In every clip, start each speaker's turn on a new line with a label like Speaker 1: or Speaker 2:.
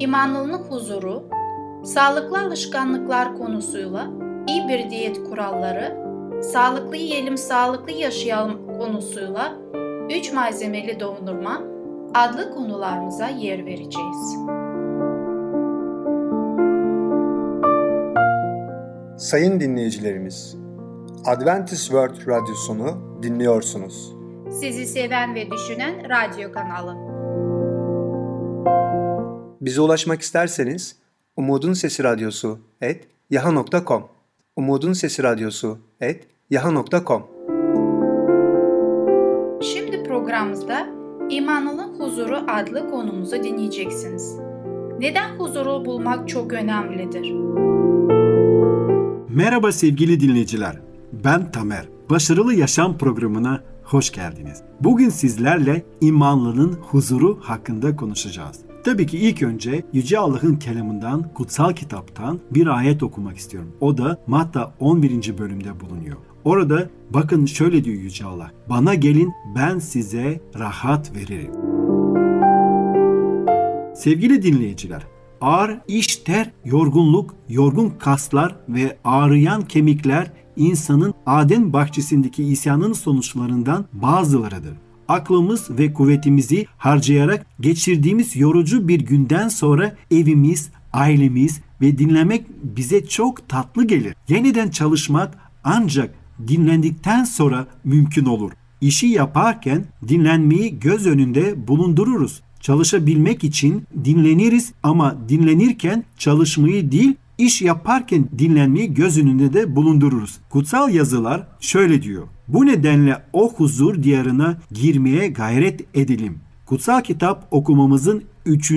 Speaker 1: imanlının huzuru, sağlıklı alışkanlıklar konusuyla iyi bir diyet kuralları, sağlıklı yiyelim, sağlıklı yaşayalım konusuyla 3 malzemeli dondurma adlı konularımıza yer vereceğiz.
Speaker 2: Sayın dinleyicilerimiz, Adventist World Radyosunu dinliyorsunuz.
Speaker 1: Sizi seven ve düşünen radyo kanalı.
Speaker 2: Bize ulaşmak isterseniz Umutun Sesi Radyosu et yaha.com Umutun Sesi Radyosu et yaha.com
Speaker 1: Şimdi programımızda İmanlının Huzuru adlı konumuzu dinleyeceksiniz. Neden huzuru bulmak çok önemlidir?
Speaker 3: Merhaba sevgili dinleyiciler. Ben Tamer. Başarılı Yaşam programına hoş geldiniz. Bugün sizlerle imanlının huzuru hakkında konuşacağız. Tabii ki ilk önce Yüce Allah'ın kelamından, kutsal kitaptan bir ayet okumak istiyorum. O da Matta 11. bölümde bulunuyor. Orada bakın şöyle diyor Yüce Allah. Bana gelin ben size rahat veririm. Sevgili dinleyiciler, ağır iş ter, yorgunluk, yorgun kaslar ve ağrıyan kemikler insanın Aden bahçesindeki isyanın sonuçlarından bazılarıdır. Aklımız ve kuvvetimizi harcayarak geçirdiğimiz yorucu bir günden sonra evimiz, ailemiz ve dinlemek bize çok tatlı gelir. Yeniden çalışmak ancak dinlendikten sonra mümkün olur. İşi yaparken dinlenmeyi göz önünde bulundururuz. Çalışabilmek için dinleniriz ama dinlenirken çalışmayı değil iş yaparken dinlenmeyi göz önünde de bulundururuz. Kutsal yazılar şöyle diyor. Bu nedenle o huzur diyarına girmeye gayret edelim. Kutsal kitap okumamızın 3.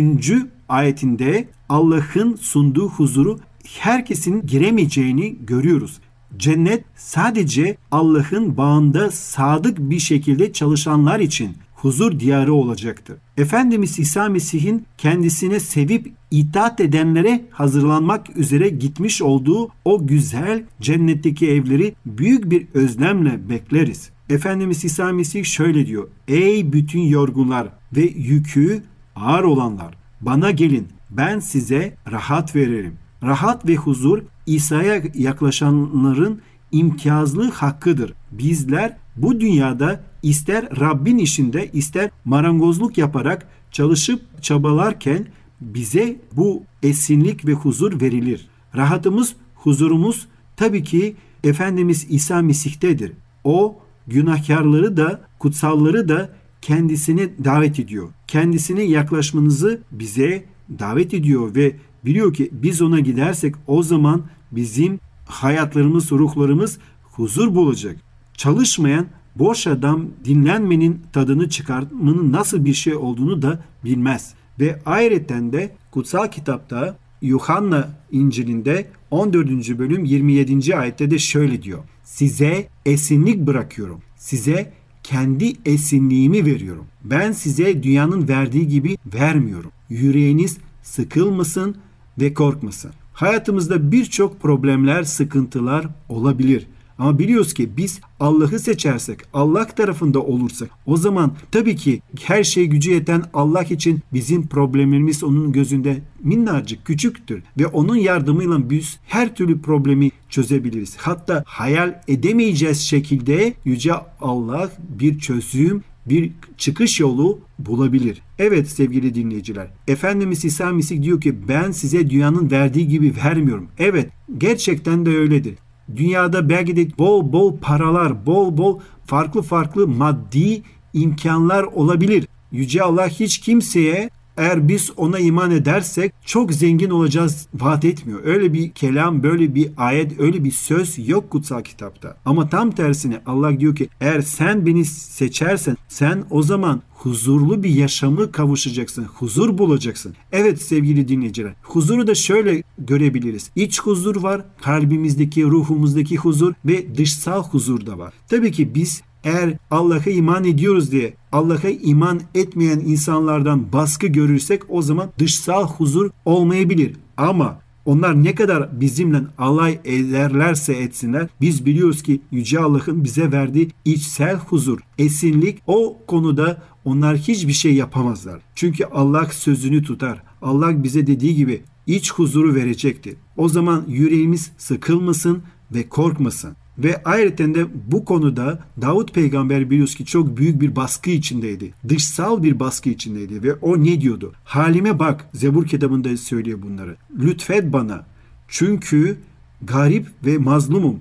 Speaker 3: ayetinde Allah'ın sunduğu huzuru herkesin giremeyeceğini görüyoruz. Cennet sadece Allah'ın bağında sadık bir şekilde çalışanlar için huzur diyarı olacaktır. Efendimiz İsa Mesih'in kendisine sevip itaat edenlere hazırlanmak üzere gitmiş olduğu o güzel cennetteki evleri büyük bir özlemle bekleriz. Efendimiz İsa Mesih şöyle diyor. Ey bütün yorgunlar ve yükü ağır olanlar bana gelin ben size rahat veririm. Rahat ve huzur İsa'ya yaklaşanların imtiyazlı hakkıdır. Bizler bu dünyada ister Rabbin işinde ister marangozluk yaparak çalışıp çabalarken bize bu esinlik ve huzur verilir. Rahatımız, huzurumuz tabii ki Efendimiz İsa Mesih'tedir. O günahkarları da kutsalları da kendisine davet ediyor. Kendisine yaklaşmanızı bize davet ediyor ve biliyor ki biz ona gidersek o zaman bizim hayatlarımız, ruhlarımız huzur bulacak. Çalışmayan boş adam dinlenmenin tadını çıkartmanın nasıl bir şey olduğunu da bilmez. Ve ayrıca de kutsal kitapta Yuhanna İncil'inde 14. bölüm 27. ayette de şöyle diyor. Size esinlik bırakıyorum. Size kendi esinliğimi veriyorum. Ben size dünyanın verdiği gibi vermiyorum. Yüreğiniz sıkılmasın ve korkmasın. Hayatımızda birçok problemler, sıkıntılar olabilir. Ama biliyoruz ki biz Allah'ı seçersek, Allah tarafında olursak o zaman tabii ki her şey gücü yeten Allah için bizim problemlerimiz onun gözünde minnacık küçüktür ve onun yardımıyla biz her türlü problemi çözebiliriz. Hatta hayal edemeyeceğiz şekilde yüce Allah bir çözüm bir çıkış yolu bulabilir. Evet sevgili dinleyiciler. Efendimiz İsa Mesih diyor ki ben size dünyanın verdiği gibi vermiyorum. Evet gerçekten de öyledir. Dünyada belki de bol bol paralar, bol bol farklı farklı maddi imkanlar olabilir. Yüce Allah hiç kimseye eğer biz ona iman edersek çok zengin olacağız vaat etmiyor. Öyle bir kelam, böyle bir ayet, öyle bir söz yok kutsal kitapta. Ama tam tersine Allah diyor ki eğer sen beni seçersen sen o zaman huzurlu bir yaşamı kavuşacaksın. Huzur bulacaksın. Evet sevgili dinleyiciler. Huzuru da şöyle görebiliriz. İç huzur var, kalbimizdeki, ruhumuzdaki huzur ve dışsal huzur da var. Tabii ki biz eğer Allah'a iman ediyoruz diye Allah'a iman etmeyen insanlardan baskı görürsek o zaman dışsal huzur olmayabilir. Ama onlar ne kadar bizimle alay ederlerse etsinler biz biliyoruz ki Yüce Allah'ın bize verdiği içsel huzur, esinlik o konuda onlar hiçbir şey yapamazlar. Çünkü Allah sözünü tutar. Allah bize dediği gibi iç huzuru verecektir. O zaman yüreğimiz sıkılmasın ve korkmasın. Ve ayrıca de bu konuda Davut peygamber biliyoruz ki çok büyük bir baskı içindeydi. Dışsal bir baskı içindeydi ve o ne diyordu? Halime bak Zebur kitabında söylüyor bunları. Lütfet bana çünkü garip ve mazlumum.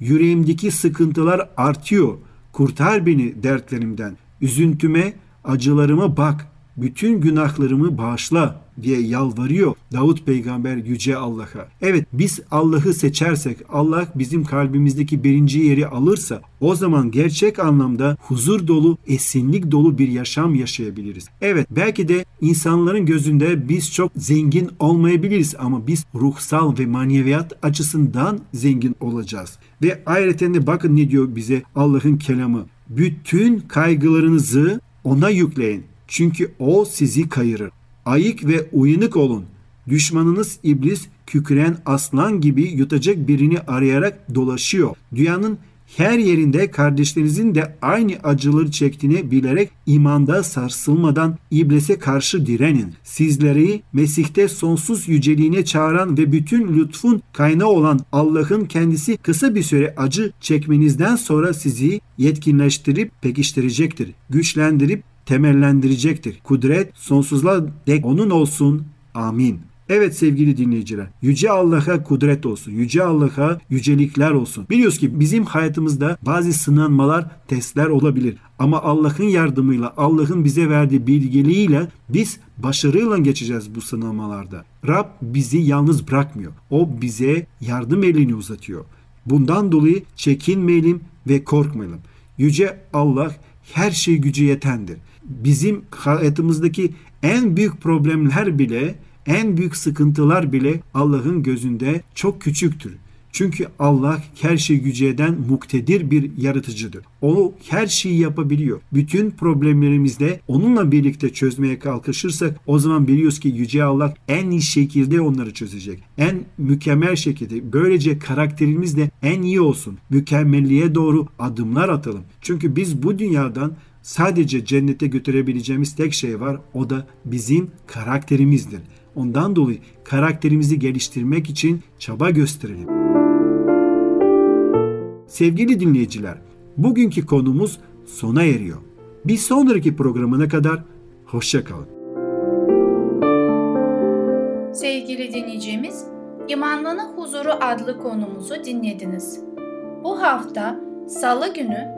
Speaker 3: Yüreğimdeki sıkıntılar artıyor. Kurtar beni dertlerimden. Üzüntüme, acılarıma bak. Bütün günahlarımı bağışla diye yalvarıyor Davut peygamber yüce Allah'a. Evet biz Allah'ı seçersek Allah bizim kalbimizdeki birinci yeri alırsa o zaman gerçek anlamda huzur dolu, esinlik dolu bir yaşam yaşayabiliriz. Evet belki de insanların gözünde biz çok zengin olmayabiliriz ama biz ruhsal ve maneviyat açısından zengin olacağız. Ve ayrıca de bakın ne diyor bize Allah'ın kelamı. Bütün kaygılarınızı ona yükleyin. Çünkü o sizi kayırır. Ayık ve uyanık olun. Düşmanınız iblis kükreyen aslan gibi yutacak birini arayarak dolaşıyor. Dünyanın her yerinde kardeşlerinizin de aynı acıları çektiğini bilerek imanda sarsılmadan iblise karşı direnin. Sizleri Mesih'te sonsuz yüceliğine çağıran ve bütün lütfun kaynağı olan Allah'ın kendisi kısa bir süre acı çekmenizden sonra sizi yetkinleştirip pekiştirecektir. Güçlendirip temellendirecektir. Kudret sonsuzluğa dek onun olsun. Amin. Evet sevgili dinleyiciler, Yüce Allah'a kudret olsun, Yüce Allah'a yücelikler olsun. Biliyoruz ki bizim hayatımızda bazı sınanmalar, testler olabilir. Ama Allah'ın yardımıyla, Allah'ın bize verdiği bilgeliğiyle biz başarıyla geçeceğiz bu sınamalarda. Rab bizi yalnız bırakmıyor. O bize yardım elini uzatıyor. Bundan dolayı çekinmeyelim ve korkmayalım. Yüce Allah her şey gücü yetendir. Bizim hayatımızdaki en büyük problemler bile, en büyük sıkıntılar bile Allah'ın gözünde çok küçüktür. Çünkü Allah her şey gücü eden muktedir bir yaratıcıdır. O her şeyi yapabiliyor. Bütün problemlerimizde onunla birlikte çözmeye kalkışırsak o zaman biliyoruz ki Yüce Allah en iyi şekilde onları çözecek. En mükemmel şekilde. Böylece karakterimiz de en iyi olsun. Mükemmelliğe doğru adımlar atalım. Çünkü biz bu dünyadan sadece cennete götürebileceğimiz tek şey var. O da bizim karakterimizdir. Ondan dolayı karakterimizi geliştirmek için çaba gösterelim. Sevgili dinleyiciler, bugünkü konumuz sona eriyor. Bir sonraki programına kadar hoşçakalın.
Speaker 1: Sevgili dinleyicimiz, İmanlının Huzuru adlı konumuzu dinlediniz. Bu hafta Salı günü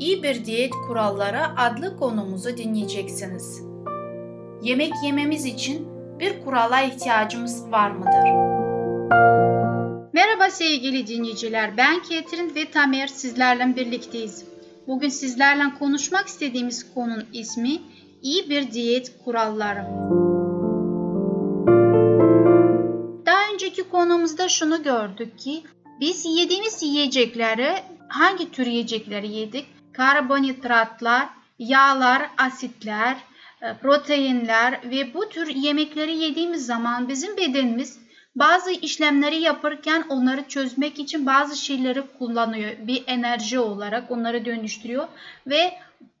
Speaker 1: iyi bir diyet kuralları adlı konumuzu dinleyeceksiniz. Yemek yememiz için bir kurala ihtiyacımız var mıdır? Merhaba sevgili dinleyiciler, ben Ketrin ve Tamer sizlerle birlikteyiz. Bugün sizlerle konuşmak istediğimiz konunun ismi iyi bir diyet kuralları. Daha önceki konumuzda şunu gördük ki biz yediğimiz yiyecekleri hangi tür yiyecekleri yedik? Karbonhidratlar, yağlar, asitler, e, proteinler ve bu tür yemekleri yediğimiz zaman bizim bedenimiz bazı işlemleri yaparken onları çözmek için bazı şeyleri kullanıyor. Bir enerji olarak onları dönüştürüyor ve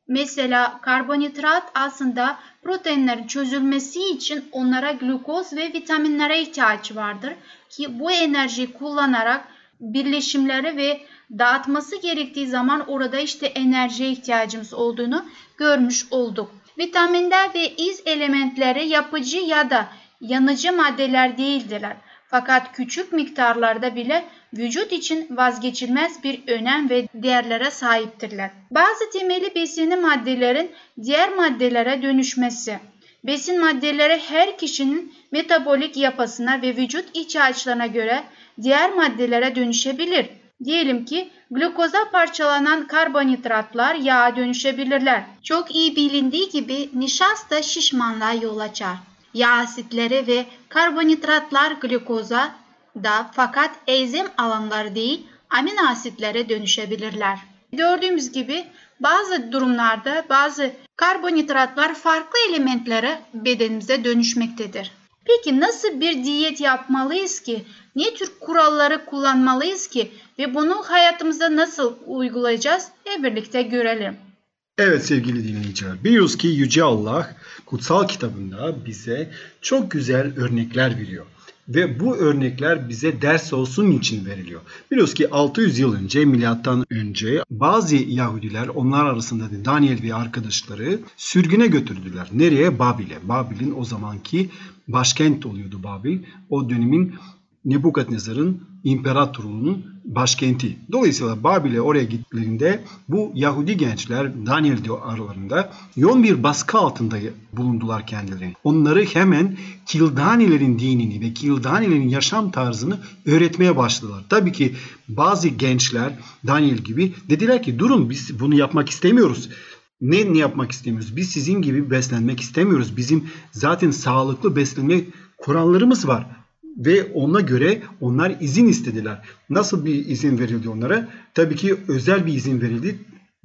Speaker 1: Mesela karbonhidrat aslında proteinlerin çözülmesi için onlara glukoz ve vitaminlere ihtiyaç vardır ki bu enerjiyi kullanarak birleşimleri ve dağıtması gerektiği zaman orada işte enerjiye ihtiyacımız olduğunu görmüş olduk. Vitaminler ve iz elementleri yapıcı ya da yanıcı maddeler değildirler. Fakat küçük miktarlarda bile vücut için vazgeçilmez bir önem ve değerlere sahiptirler. Bazı temeli besini maddelerin diğer maddelere dönüşmesi. Besin maddeleri her kişinin metabolik yapısına ve vücut ihtiyaçlarına göre diğer maddelere dönüşebilir. Diyelim ki glukoza parçalanan karbonhidratlar yağa dönüşebilirler. Çok iyi bilindiği gibi nişasta şişmanlığa yol açar. Yağ asitleri ve karbonhidratlar glukoza da fakat enzim alanları değil amino asitlere dönüşebilirler. Gördüğümüz gibi bazı durumlarda bazı karbonhidratlar farklı elementlere bedenimize dönüşmektedir. Peki nasıl bir diyet yapmalıyız ki? Ne tür kuralları kullanmalıyız ki? Ve bunu hayatımızda nasıl uygulayacağız? Hep birlikte görelim.
Speaker 3: Evet sevgili dinleyiciler, biliyoruz ki Yüce Allah kutsal kitabında bize çok güzel örnekler veriyor. Ve bu örnekler bize ders olsun için veriliyor. Biliyoruz ki 600 yıl önce milattan önce bazı Yahudiler onlar arasında da Daniel ve arkadaşları sürgüne götürdüler. Nereye? Babil'e. Babil'in o zamanki başkent oluyordu Babil. O dönemin Nebukadnezar'ın imparatorluğunun başkenti. Dolayısıyla Babil'e oraya gittiklerinde bu Yahudi gençler Daniel aralarında yoğun bir baskı altında bulundular kendilerini. Onları hemen Kildanilerin dinini ve Kildanilerin yaşam tarzını öğretmeye başladılar. Tabii ki bazı gençler Daniel gibi dediler ki durun biz bunu yapmak istemiyoruz. Ne, ne yapmak istemiyoruz? Biz sizin gibi beslenmek istemiyoruz. Bizim zaten sağlıklı beslenme kurallarımız var ve ona göre onlar izin istediler. Nasıl bir izin verildi onlara? Tabii ki özel bir izin verildi.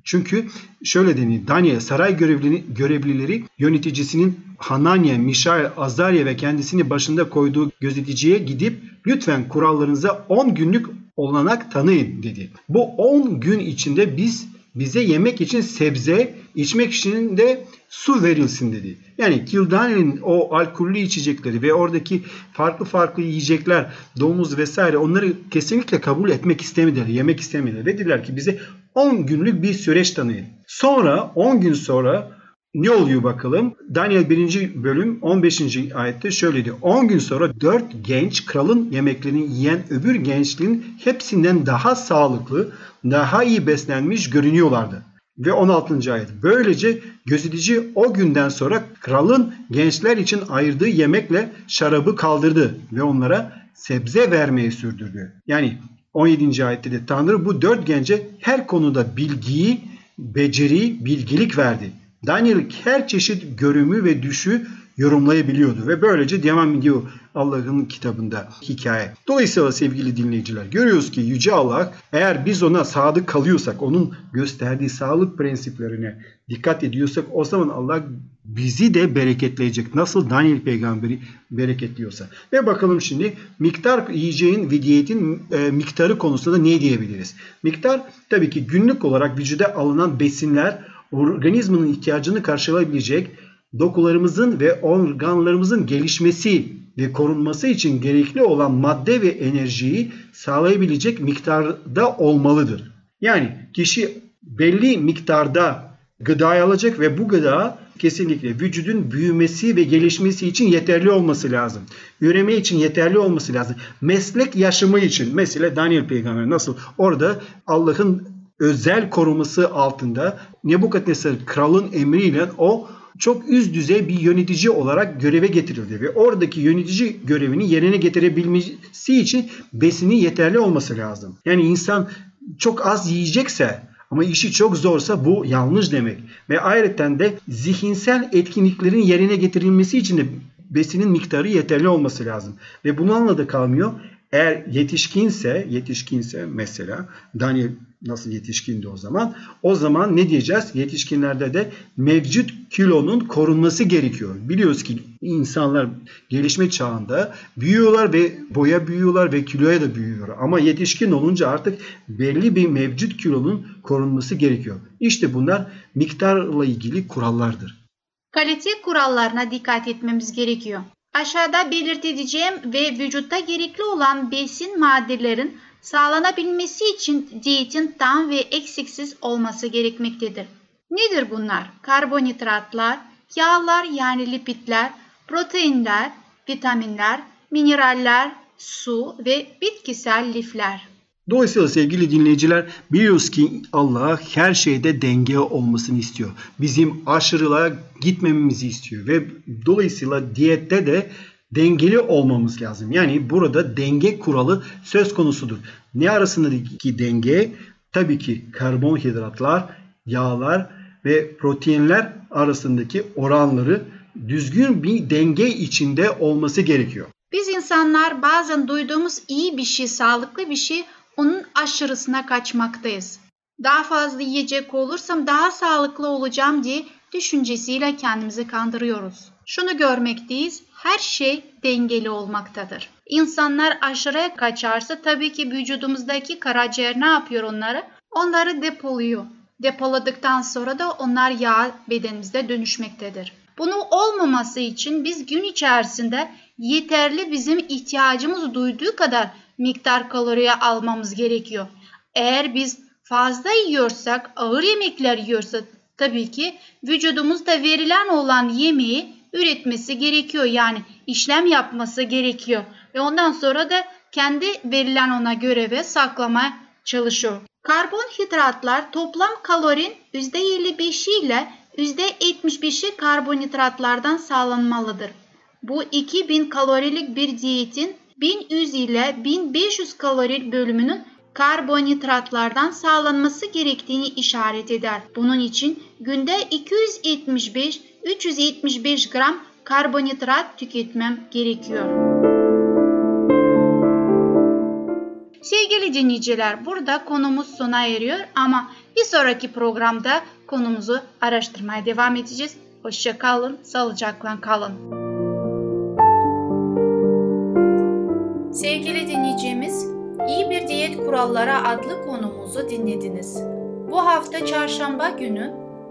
Speaker 3: Çünkü şöyle deniyor. Daniel saray görevlileri, görevlileri yöneticisinin Hananya, Mişael, Azarya ve kendisini başında koyduğu gözeticiye gidip lütfen kurallarınıza 10 günlük olanak tanıyın dedi. Bu 10 gün içinde biz bize yemek için sebze, içmek için de su verilsin dedi. Yani Kildane'nin o alkollü içecekleri ve oradaki farklı farklı yiyecekler, domuz vesaire onları kesinlikle kabul etmek istemediler, yemek istemediler. Dediler ki bize 10 günlük bir süreç tanıyın. Sonra 10 gün sonra ne oluyor bakalım? Daniel 1. bölüm 15. ayette şöyle diyor. 10 gün sonra 4 genç kralın yemeklerini yiyen öbür gençliğin hepsinden daha sağlıklı, daha iyi beslenmiş görünüyorlardı. Ve 16. ayet. Böylece gözetici o günden sonra kralın gençler için ayırdığı yemekle şarabı kaldırdı ve onlara sebze vermeyi sürdürdü. Yani 17. ayette de Tanrı bu dört gence her konuda bilgiyi, beceri, bilgilik verdi. Daniel her çeşit görümü ve düşü yorumlayabiliyordu ve böylece devam ediyor Allah'ın kitabında hikaye. Dolayısıyla sevgili dinleyiciler görüyoruz ki Yüce Allah eğer biz ona sadık kalıyorsak, onun gösterdiği sağlık prensiplerine dikkat ediyorsak o zaman Allah bizi de bereketleyecek. Nasıl Daniel peygamberi bereketliyorsa. Ve bakalım şimdi miktar yiyeceğin ve diyetin e, miktarı konusunda ne diyebiliriz? Miktar tabii ki günlük olarak vücuda alınan besinler organizmanın ihtiyacını karşılayabilecek dokularımızın ve organlarımızın gelişmesi ve korunması için gerekli olan madde ve enerjiyi sağlayabilecek miktarda olmalıdır. Yani kişi belli miktarda gıda alacak ve bu gıda kesinlikle vücudun büyümesi ve gelişmesi için yeterli olması lazım. Üreme için yeterli olması lazım. Meslek yaşamı için mesela Daniel peygamber nasıl orada Allah'ın özel koruması altında Nebukadnesar kralın emriyle o çok üst düzey bir yönetici olarak göreve getirildi ve oradaki yönetici görevini yerine getirebilmesi için besini yeterli olması lazım. Yani insan çok az yiyecekse ama işi çok zorsa bu yanlış demek. Ve ayrıca de zihinsel etkinliklerin yerine getirilmesi için de besinin miktarı yeterli olması lazım. Ve bununla da kalmıyor. Eğer yetişkinse, yetişkinse mesela Daniel nasıl yetişkindi o zaman? O zaman ne diyeceğiz? Yetişkinlerde de mevcut kilonun korunması gerekiyor. Biliyoruz ki insanlar gelişme çağında büyüyorlar ve boya büyüyorlar ve kiloya da büyüyorlar. Ama yetişkin olunca artık belli bir mevcut kilonun korunması gerekiyor. İşte bunlar miktarla ilgili kurallardır.
Speaker 1: Kalite kurallarına dikkat etmemiz gerekiyor. Aşağıda belirteceğim ve vücutta gerekli olan besin maddelerin sağlanabilmesi için diyetin tam ve eksiksiz olması gerekmektedir. Nedir bunlar? Karbonhidratlar, yağlar yani lipidler, proteinler, vitaminler, mineraller, su ve bitkisel lifler.
Speaker 3: Dolayısıyla sevgili dinleyiciler biliyoruz ki Allah her şeyde denge olmasını istiyor. Bizim aşırılığa gitmememizi istiyor ve dolayısıyla diyette de dengeli olmamız lazım. Yani burada denge kuralı söz konusudur. Ne arasındaki denge? Tabii ki karbonhidratlar, yağlar ve proteinler arasındaki oranları düzgün bir denge içinde olması gerekiyor.
Speaker 1: Biz insanlar bazen duyduğumuz iyi bir şey, sağlıklı bir şey onun aşırısına kaçmaktayız. Daha fazla yiyecek olursam daha sağlıklı olacağım diye düşüncesiyle kendimizi kandırıyoruz. Şunu görmekteyiz, her şey dengeli olmaktadır. İnsanlar aşırıya kaçarsa tabii ki vücudumuzdaki karaciğer ne yapıyor onları? Onları depoluyor. Depoladıktan sonra da onlar yağ bedenimizde dönüşmektedir. Bunun olmaması için biz gün içerisinde yeterli bizim ihtiyacımız duyduğu kadar miktar kaloriye almamız gerekiyor. Eğer biz fazla yiyorsak, ağır yemekler yiyorsak tabii ki vücudumuzda verilen olan yemeği üretmesi gerekiyor. Yani işlem yapması gerekiyor. Ve ondan sonra da kendi verilen ona göreve saklamaya çalışıyor. Karbonhidratlar toplam kalorin %55 ile %75'i karbonhidratlardan sağlanmalıdır. Bu 2000 kalorilik bir diyetin 1100 ile 1500 kalori bölümünün karbonhidratlardan sağlanması gerektiğini işaret eder. Bunun için günde 275-375 gram karbonhidrat tüketmem gerekiyor. Sevgili dinleyiciler, burada konumuz sona eriyor ama bir sonraki programda konumuzu araştırmaya devam edeceğiz. Hoşça kalın, sağlıcakla kalın. Sevgili dinleyicimiz, İyi Bir Diyet Kuralları adlı konumuzu dinlediniz. Bu hafta çarşamba günü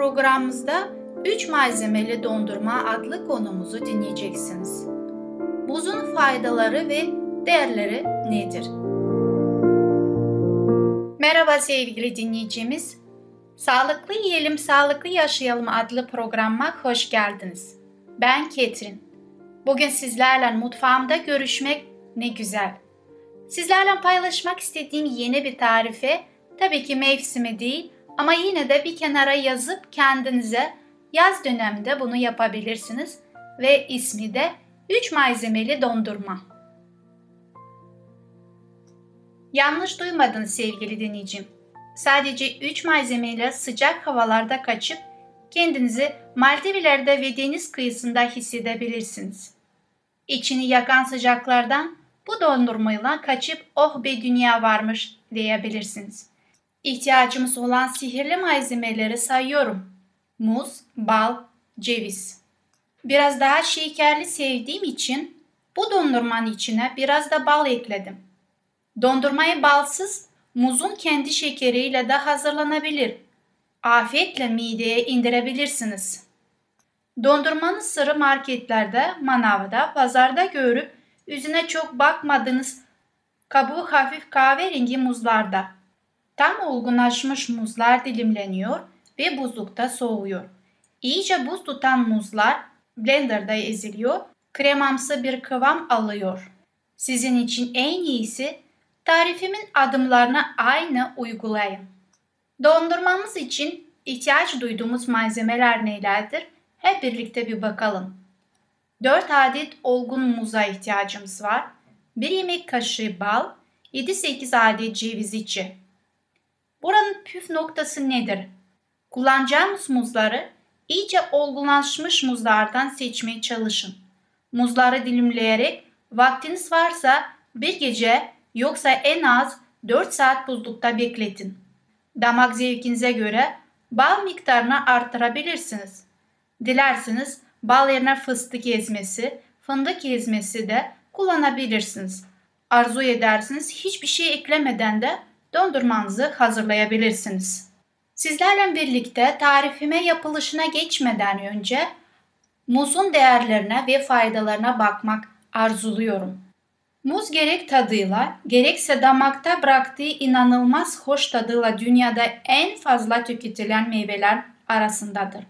Speaker 1: programımızda 3 malzemeli dondurma adlı konumuzu dinleyeceksiniz. Buzun faydaları ve değerleri nedir? Merhaba sevgili dinleyicimiz. Sağlıklı Yiyelim, Sağlıklı Yaşayalım adlı programıma hoş geldiniz. Ben Ketrin. Bugün sizlerle mutfağımda görüşmek ne güzel. Sizlerle paylaşmak istediğim yeni bir tarife tabii ki mevsimi değil ama yine de bir kenara yazıp kendinize yaz döneminde bunu yapabilirsiniz ve ismi de 3 malzemeli dondurma. Yanlış duymadın sevgili dinleyicim. Sadece 3 malzemeyle sıcak havalarda kaçıp kendinizi Maldivler'de ve deniz kıyısında hissedebilirsiniz. İçini yakan sıcaklardan bu dondurmayla kaçıp oh be dünya varmış diyebilirsiniz. İhtiyacımız olan sihirli malzemeleri sayıyorum. Muz, bal, ceviz. Biraz daha şekerli sevdiğim için bu dondurmanın içine biraz da bal ekledim. Dondurmayı balsız, muzun kendi şekeriyle de hazırlanabilir. Afiyetle mideye indirebilirsiniz. Dondurmanın sırrı marketlerde, manavda, pazarda görüp yüzüne çok bakmadığınız kabuğu hafif kahverengi muzlarda. Tam olgunlaşmış muzlar dilimleniyor ve buzlukta soğuyor. İyice buz tutan muzlar blenderda eziliyor, kremamsı bir kıvam alıyor. Sizin için en iyisi Tarifimin adımlarını aynı uygulayın. Dondurmamız için ihtiyaç duyduğumuz malzemeler nelerdir? Hep birlikte bir bakalım. 4 adet olgun muza ihtiyacımız var. 1 yemek kaşığı bal, 7-8 adet ceviz içi. Buranın püf noktası nedir? Kullanacağımız muzları iyice olgunlaşmış muzlardan seçmeye çalışın. Muzları dilimleyerek vaktiniz varsa bir gece yoksa en az 4 saat buzlukta bekletin. Damak zevkinize göre bal miktarını arttırabilirsiniz. Dilerseniz bal yerine fıstık ezmesi, fındık ezmesi de kullanabilirsiniz. Arzu edersiniz hiçbir şey eklemeden de dondurmanızı hazırlayabilirsiniz. Sizlerle birlikte tarifime yapılışına geçmeden önce muzun değerlerine ve faydalarına bakmak arzuluyorum. Muz gerek tadıyla gerekse damakta bıraktığı inanılmaz hoş tadıyla dünyada en fazla tüketilen meyveler arasındadır.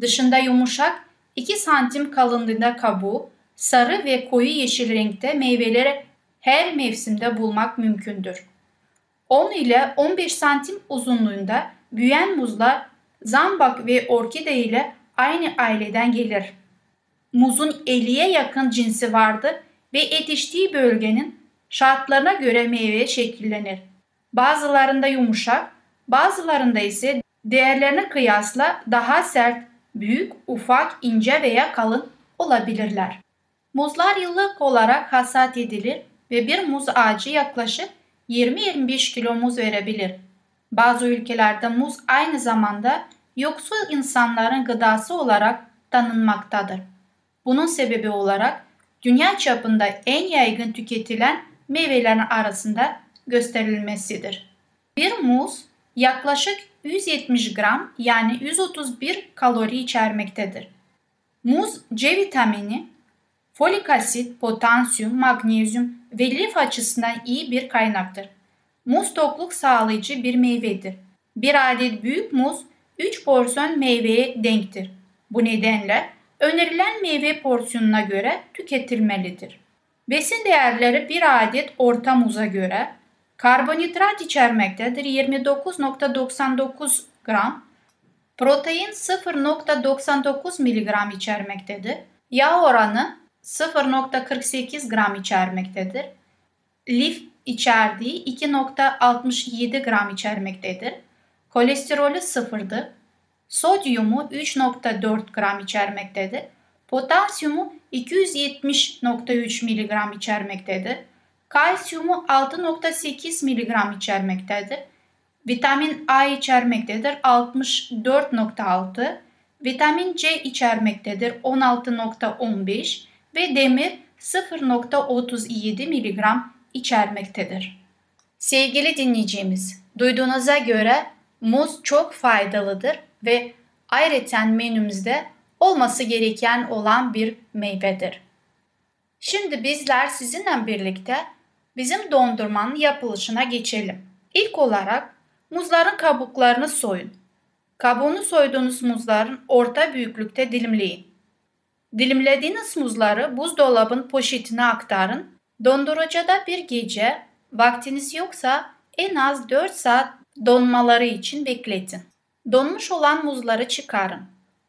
Speaker 1: Dışında yumuşak 2 santim kalınlığında kabuğu, sarı ve koyu yeşil renkte meyveleri her mevsimde bulmak mümkündür. 10 ile 15 santim uzunluğunda büyüyen muzlar zambak ve orkide ile aynı aileden gelir. Muzun 50'ye yakın cinsi vardır ve yetiştiği bölgenin şartlarına göre meyve şekillenir. Bazılarında yumuşak, bazılarında ise değerlerine kıyasla daha sert, büyük, ufak, ince veya kalın olabilirler. Muzlar yıllık olarak hasat edilir ve bir muz ağacı yaklaşık 20-25 kilo muz verebilir. Bazı ülkelerde muz aynı zamanda yoksul insanların gıdası olarak tanınmaktadır. Bunun sebebi olarak dünya çapında en yaygın tüketilen meyvelerin arasında gösterilmesidir. Bir muz yaklaşık 170 gram yani 131 kalori içermektedir. Muz C vitamini, folik asit, potasyum, magnezyum ve lif açısından iyi bir kaynaktır. Muz tokluk sağlayıcı bir meyvedir. Bir adet büyük muz 3 porsiyon meyveye denktir. Bu nedenle önerilen meyve porsiyonuna göre tüketilmelidir. Besin değerleri bir adet orta muza göre karbonhidrat içermektedir 29.99 gram, protein 0.99 mg içermektedir, yağ oranı 0.48 gram içermektedir, lif içerdiği 2.67 gram içermektedir, kolesterolü sıfırdır, sodyumu 3.4 gram içermektedir, potasyumu 270.3 mg içermektedir, kalsiyumu 6.8 mg içermektedir, vitamin A içermektedir 64.6, vitamin C içermektedir 16.15 ve demir 0.37 mg içermektedir. Sevgili dinleyicimiz, duyduğunuza göre muz çok faydalıdır ve ayrıca menümüzde olması gereken olan bir meyvedir. Şimdi bizler sizinle birlikte bizim dondurmanın yapılışına geçelim. İlk olarak muzların kabuklarını soyun. Kabuğunu soyduğunuz muzların orta büyüklükte dilimleyin. Dilimlediğiniz muzları buzdolabın poşetine aktarın. Dondurucuda bir gece, vaktiniz yoksa en az 4 saat donmaları için bekletin. Donmuş olan muzları çıkarın.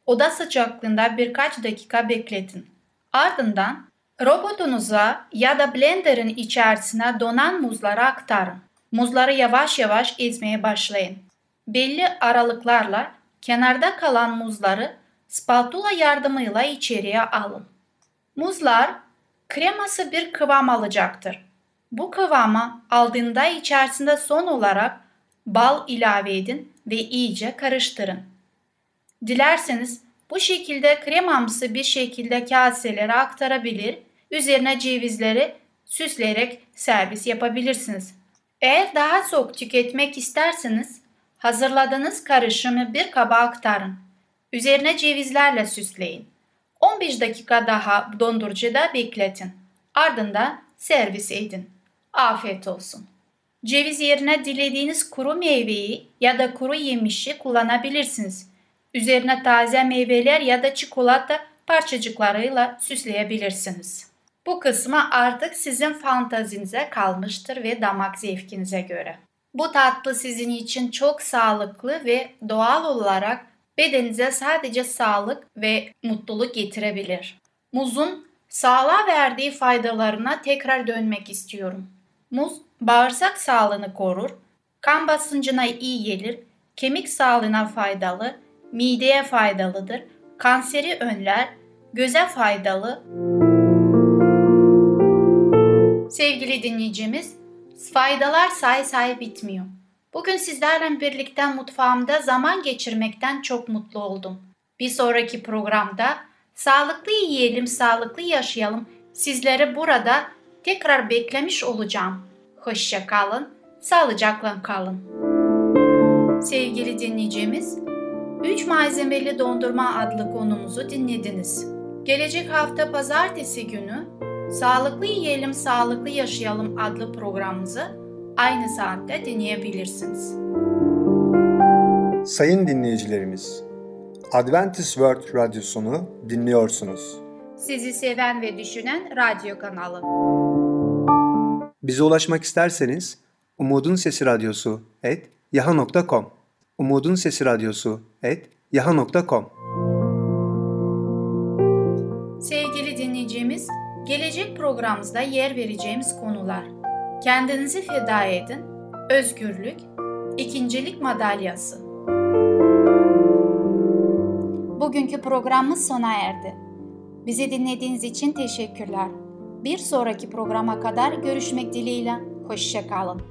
Speaker 1: Oda sıcaklığında birkaç dakika bekletin. Ardından robotunuza ya da blenderın içerisine donan muzları aktarın. Muzları yavaş yavaş ezmeye başlayın. Belli aralıklarla kenarda kalan muzları spatula yardımıyla içeriye alın. Muzlar kreması bir kıvam alacaktır. Bu kıvamı aldığında içerisinde son olarak bal ilave edin ve iyice karıştırın. Dilerseniz bu şekilde kremamsı bir şekilde kaselere aktarabilir, üzerine cevizleri süsleyerek servis yapabilirsiniz. Eğer daha soğuk tüketmek isterseniz hazırladığınız karışımı bir kaba aktarın. Üzerine cevizlerle süsleyin. 15 dakika daha dondurucuda bekletin. Ardından servis edin. Afiyet olsun. Ceviz yerine dilediğiniz kuru meyveyi ya da kuru yemişi kullanabilirsiniz. Üzerine taze meyveler ya da çikolata parçacıklarıyla süsleyebilirsiniz. Bu kısmı artık sizin fantazinize kalmıştır ve damak zevkinize göre. Bu tatlı sizin için çok sağlıklı ve doğal olarak bedeninize sadece sağlık ve mutluluk getirebilir. Muzun sağlığa verdiği faydalarına tekrar dönmek istiyorum. Muz bağırsak sağlığını korur, kan basıncına iyi gelir, kemik sağlığına faydalı, mideye faydalıdır, kanseri önler, göze faydalı. Sevgili dinleyicimiz, faydalar say say bitmiyor. Bugün sizlerle birlikte mutfağımda zaman geçirmekten çok mutlu oldum. Bir sonraki programda sağlıklı yiyelim, sağlıklı yaşayalım. Sizleri burada tekrar beklemiş olacağım. Hoşça kalın, sağlıcakla kalın. Sevgili dinleyicimiz, 3 malzemeli dondurma adlı konumuzu dinlediniz. Gelecek hafta pazartesi günü Sağlıklı Yiyelim Sağlıklı Yaşayalım adlı programımızı aynı saatte dinleyebilirsiniz.
Speaker 2: Sayın dinleyicilerimiz, Adventist World Radyosunu dinliyorsunuz.
Speaker 1: Sizi seven ve düşünen radyo kanalı.
Speaker 2: Bize ulaşmak isterseniz Umutun Sesi Radyosu et yaha.com Umutun Sesi Radyosu et yaha.com
Speaker 1: Sevgili dinleyicimiz, gelecek programımızda yer vereceğimiz konular. Kendinizi feda edin, özgürlük, ikincilik madalyası. Bugünkü programımız sona erdi. Bizi dinlediğiniz için teşekkürler. Bir sonraki programa kadar görüşmek dileğiyle. Hoşçakalın.